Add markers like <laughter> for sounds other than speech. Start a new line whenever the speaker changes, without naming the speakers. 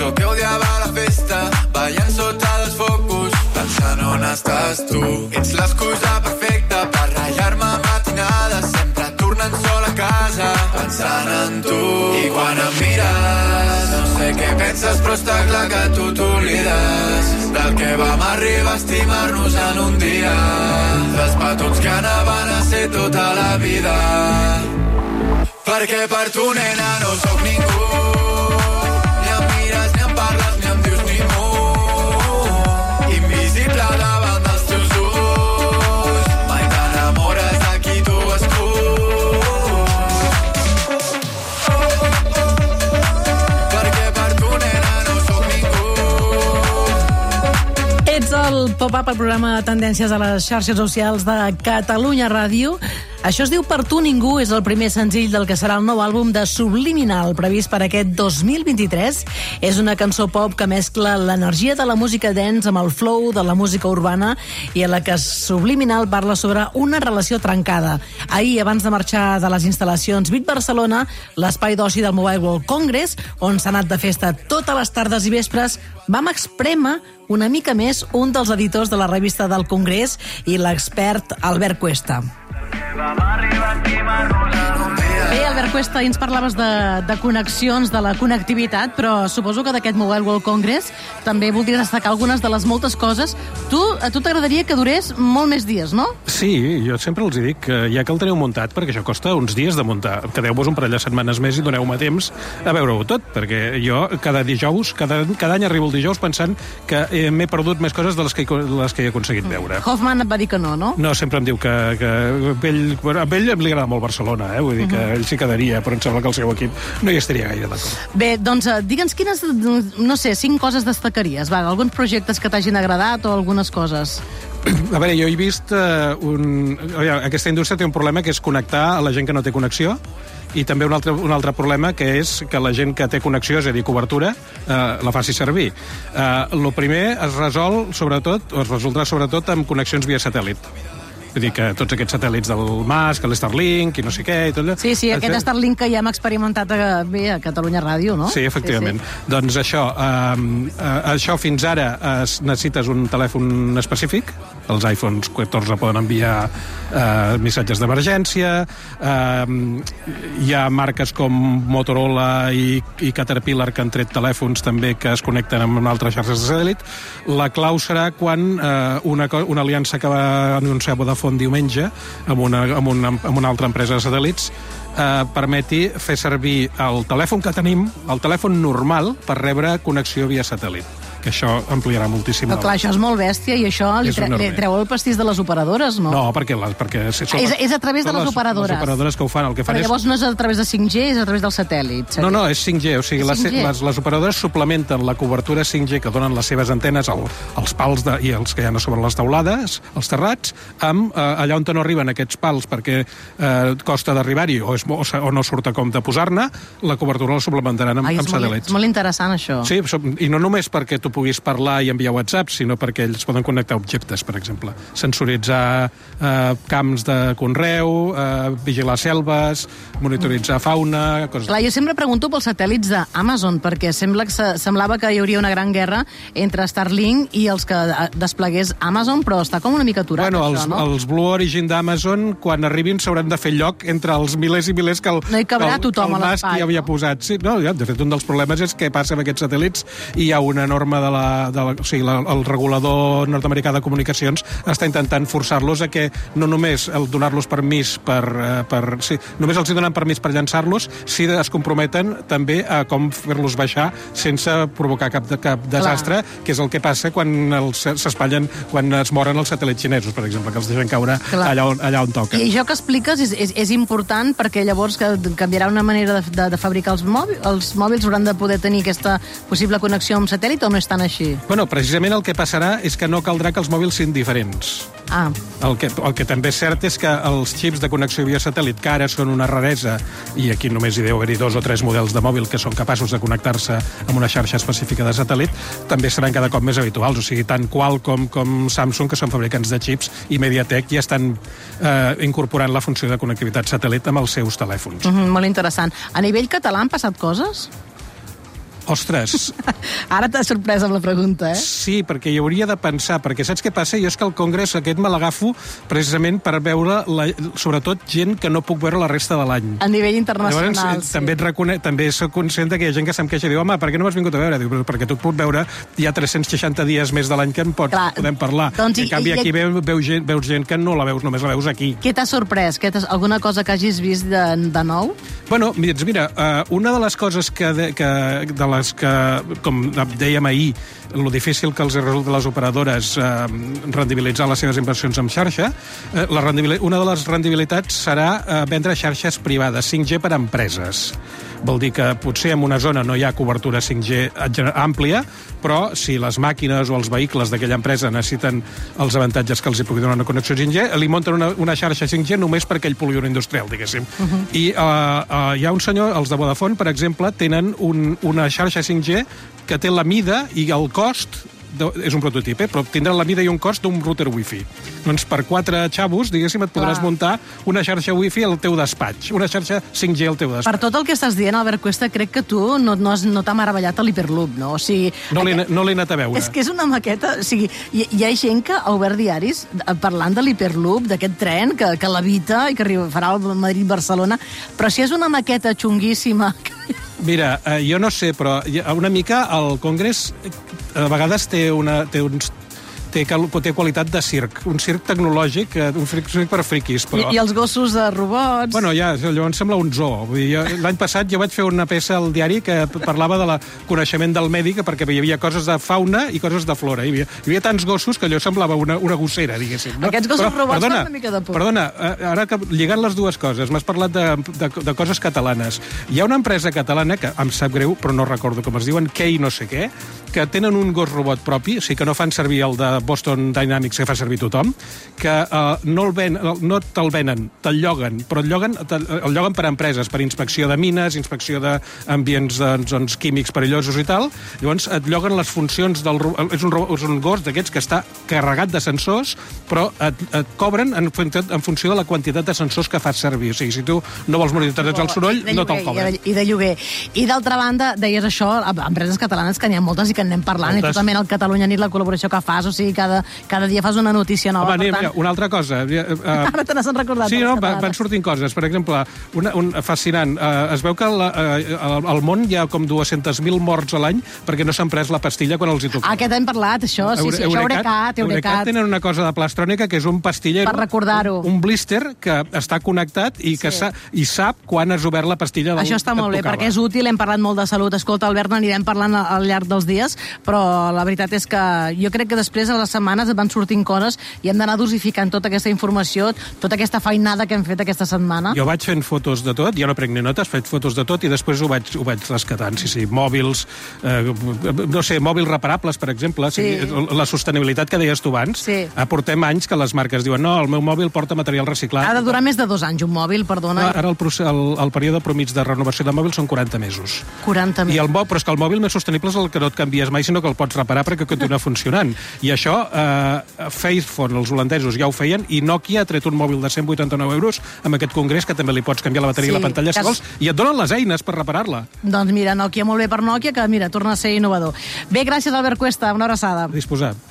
Jo que odiava la festa, ballant sota dels focus, pensant on estàs tu. Ets l'excusa perfecta per ratllar-me matinades, sempre tornant sol a casa, pensant en tu. I quan em mires, no sé què penses, però està clar que tu t'oblides del que vam arribar a estimar-nos en un dia. Dels petons que anaven a ser tota la vida. Perquè per tu, nena, no sóc. Ni
el pop-up al programa Tendències a les xarxes socials de Catalunya Ràdio. Això es diu Per tu ningú, és el primer senzill del que serà el nou àlbum de Subliminal, previst per aquest 2023. És una cançó pop que mescla l'energia de la música dance amb el flow de la música urbana i en la que Subliminal parla sobre una relació trencada. Ahir, abans de marxar de les instal·lacions Bit Barcelona, l'espai d'oci del Mobile World Congress, on s'ha anat de festa totes les tardes i vespres, vam exprema una mica més un dels editors de la revista del Congrés i l'expert Albert Cuesta. Vamos arriba, encima, rosa, Bé, Albert Cuesta, ahir ens parlaves de, de connexions, de la connectivitat, però suposo que d'aquest Mobile World Congress també voldries destacar algunes de les moltes coses. Tu, a tu t'agradaria que durés molt més dies, no?
Sí, jo sempre els dic que ja que el teniu muntat, perquè això costa uns dies de muntar, quedeu-vos un parell de setmanes més i doneu-me temps a veure-ho tot, perquè jo cada dijous, cada, cada any arribo el dijous pensant que eh, m'he perdut més coses de les que, les que he aconseguit veure.
Hoffman et va dir que no, no?
No, sempre em diu que, que a ell, a ell li agrada molt Barcelona, eh? vull dir que ell s'hi quedaria, però em sembla que el seu equip no hi estaria gaire d'acord.
Bé, doncs eh, digue'ns quines, no sé, cinc coses destacaries. Va, alguns projectes que t'hagin agradat o algunes coses.
A veure, jo he vist uh, un... Aquesta indústria té un problema que és connectar a la gent que no té connexió i també un altre, un altre problema que és que la gent que té connexió, és a dir, cobertura, eh, la faci servir. Eh, el primer es resol, sobretot, o es resoldrà sobretot amb connexions via satèl·lit. Vull dir que tots aquests satèl·lits del Musk, l'Starlink i no sé què i tot allò...
Sí, sí, aquest
Es-
Starlink que ja hem experimentat a, bé, a Catalunya Ràdio, no?
Sí, efectivament. Sí, sí. Doncs això, eh, eh, això fins ara es, necessites un telèfon específic. Els iPhones 14 poden enviar eh, missatges d'emergència. Eh, hi ha marques com Motorola i, i Caterpillar que han tret telèfons també que es connecten amb altres xarxes de satèl·lit. La clau serà quan eh, una, una aliança que va anunciar Vodafone diumenge amb una, amb una, amb una altra empresa de satèl·lits eh, permeti fer servir el telèfon que tenim, el telèfon normal, per rebre connexió via satèl·lit que això ampliarà moltíssim.
Però clar, això és molt bèstia i això li,
És
tre li treu el pastís de les operadores, no?
No, perquè, les, perquè si són,
És- és a través de
són
les operadores.
Les operadores que ho fan, el que fan
Però
és...
llavors no és a través de 5G, és a través del satèl·lit.
No, no, és 5G, o sigui,
És
les,
5G.
les, les operadores suplementen la cobertura 5G que donen les seves antenes al, als pals de, i els que hi ha sobre les taulades, els terrats, amb eh, allà on no arriben aquests pals perquè eh, costa d'arribar-hi o, és, o, o no surt a compte posar-ne, la cobertura la suplementaran amb,
Ai,
amb
és,
satèl·lits.
és molt interessant, això.
Sí, i no només perquè tu puguis parlar i enviar WhatsApp, sinó perquè ells poden connectar objectes, per exemple. Sensoritzar eh, camps de conreu, eh, vigilar selves, monitoritzar fauna... Coses
Clar, jo sempre pregunto pels satèl·lits d'Amazon, perquè sembla que se- semblava que hi hauria una gran guerra entre Starlink i els que eh, desplegués Amazon, però està com una mica aturat,
Bueno,
això,
els,
no?
els Blue Origin d'Amazon, quan arribin, s'hauran de fer lloc entre els milers i milers que el,
No hi cabrà
que el,
tothom
que el
a
Musk ja havia
no?
posat. Sí, no, ja, de fet, un dels problemes és què passa amb aquests satèl·lits i hi ha una de la... De la o sigui, la, el regulador nord-americà de comunicacions està intentant forçar-los a que no només el donar-los permís per... eh, per sí, només els hi donen permís per llançar-los si es comprometen també a com fer-los baixar sense provocar cap, cap desastre, que és el que passa quan s'espatllen, quan es moren els satèl·lits xinesos, per exemple, que els deixen caure
Clar.
allà on, allà on toca.
I això que expliques és, és, és important perquè llavors que canviarà una manera de, de, de fabricar els mòbils, els mòbils hauran de poder tenir aquesta possible connexió amb satèl·lit o no és tan així?
Bueno, precisament el que passarà és que no caldrà que els mòbils siguin diferents.
Ah,
El que, el que també és cert és que els xips de connexió via satèl·lit, que ara són una raresa, i aquí només hi deu haver-hi dos o tres models de mòbil que són capaços de connectar-se amb una xarxa específica de satèl·lit, també seran cada cop més habituals. O sigui, tant Qualcomm com Samsung, que són fabricants de xips, i Mediatek ja estan eh, incorporant la funció de connectivitat satèl·lit amb els seus telèfons.
uh -huh, molt interessant. A nivell català han passat coses?
Ostres, <laughs>
Ara t'ha sorprès amb la pregunta, eh?
sí, perquè hi hauria de pensar, perquè saps què passa? Jo és que el congrés aquest me l'agafo precisament per veure, la, sobretot, gent que no puc veure la resta de l'any.
A nivell internacional,
Llavors, eh,
sí.
també, et recone... també soc conscient que hi ha gent que se'm queixa i diu, home, per què no m'has vingut a veure? Diu, "Però perquè tu puc veure, hi ha 360 dies més de l'any que en pots,
Clar,
podem parlar.
doncs i-
en canvi,
i-
aquí veu, veu gent, veus gent que no la veus, només la veus aquí.
Què t'ha sorprès? Què alguna cosa que hagis vist de, de nou?
Bueno, mira, mira uh, una de les coses que, de, que, de les que, com dèiem ahir, lo difícil que els resulta a les operadores uh, rendibilitzar les seves inversions en xarxa, uh, la una de les rendibilitats serà uh, vendre xarxes privades, 5G per a empreses. Vol dir que potser en una zona no hi ha cobertura 5G gener- àmplia, però si les màquines o els vehicles d'aquella empresa necessiten els avantatges que els hi pugui donar una connexió 5G, li munten una, una xarxa 5G només per aquell polígon industrial, diguéssim. Uh -huh. I uh, uh, hi ha un senyor, els de Vodafone, per exemple, tenen un, una xarxa 5G que té la mida i el cost de, és un prototip, eh? però tindrà la mida i un cost d'un router wifi. Doncs per quatre xavos, diguéssim, et podràs
Clar.
muntar una xarxa wifi al teu despatx, una xarxa 5G al teu despatx.
Per tot el que estàs dient, Albert Cuesta, crec que tu no, no, has, no t'ha meravellat a l'Hyperloop, no? O sigui,
No l'he no l'he anat a veure.
És que és una maqueta... O sigui, hi, hi ha gent que ha obert diaris eh, parlant de l'Hyperloop, d'aquest tren que, que levita i que arriba, farà el Madrid-Barcelona, però si és una maqueta xunguíssima... <laughs>
Mira, eh, jo no sé, però una mica el Congrés eh, a vegades té, una, té uns té, té qualitat de circ, un circ tecnològic, eh, un circ, circ per friquis,
I,
però...
I els gossos de robots...
Bueno, ja, allò em sembla un zoo. L'any passat jo vaig fer una peça al diari que parlava de la coneixement del medi, que perquè hi havia coses de fauna i coses de flora. Hi havia, hi havia tants gossos que allò semblava una, una gossera, diguéssim. No?
Aquests gossos robots fan una mica de por.
Perdona, eh, ara que lligant les dues coses, m'has parlat de, de, de coses catalanes. Hi ha una empresa catalana, que em sap greu, però no recordo com es diuen, Key no sé què, que tenen un gos robot propi, o sigui que no fan servir el de Boston Dynamics que fa servir tothom, que uh, no, el ven, no te'l venen, te'l lloguen, però el lloguen, te, el lloguen per empreses, per inspecció de mines, inspecció d'ambients doncs, doncs, químics perillosos i tal. Llavors et lloguen les funcions del... És un, és un gos d'aquests que està carregat de sensors, però et, et cobren en, en funció de la quantitat de sensors que fas servir. O sigui, si tu no vols monitoritzar el soroll,
de
no te'l
lloguer,
cobren.
I de, lloguer. I d'altra banda, deies això, a- empreses catalanes que n'hi ha moltes i que en anem parlant,
Moltes.
i tu també en el Catalunya Nit la col·laboració que fas, o sigui, cada, cada dia fas una notícia nova.
Home,
per tant,
mira, una altra cosa. Eh, <laughs>
Ara te n'has recordat.
Sí, no, va,
catalanes.
van sortint coses. Per exemple, una, un fascinant. Uh, es veu que la, uh, al, món hi ha com 200.000 morts a l'any perquè no s'han pres la pastilla quan els hi toca.
Ah, aquest hem parlat, això, sí, sí, això Eurecat, Eurecat.
tenen una cosa de plastrònica que és un pastillero.
Per recordar-ho.
Un, un blister que està connectat i que
Sí.
sa, i sap quan has obert la pastilla del
Això està
que
molt bé, perquè és útil, hem parlat molt de salut. Escolta, Albert, n'anirem parlant al llarg dels dies, però la veritat és que jo crec que després a les setmanes et van sortint coses i hem d'anar dosificant tota aquesta informació, tota aquesta feinada que hem fet aquesta setmana.
Jo vaig fent fotos de tot, jo no prenc ni notes, faig fotos de tot i després ho vaig, ho vaig rescatant. Sí, sí, mòbils, eh, no sé, mòbils reparables, per exemple.
Sí.
La sostenibilitat que deies tu abans.
Sí.
Eh, Portem anys que les marques diuen no, el meu mòbil porta material reciclat.
Ha de durar més de dos anys un mòbil, perdona.
Ara el, el, el període promig de renovació de mòbil són 40 mesos.
40
I el, però és que el mòbil més sostenible és el que no et canvies mai, sinó que el pots reparar perquè continua <laughs> funcionant. I això, eh, Faithphone, els holandesos, ja ho feien, i Nokia ha tret un mòbil de 189 euros amb aquest congrés, que també li pots canviar la bateria
Sí,
i la pantalla si vols, i et donen les eines per reparar-la.
Doncs mira, Nokia molt bé per Nokia, que mira, torna a ser innovador. Bé, gràcies, Albert Cuesta, una abraçada.
A disposar.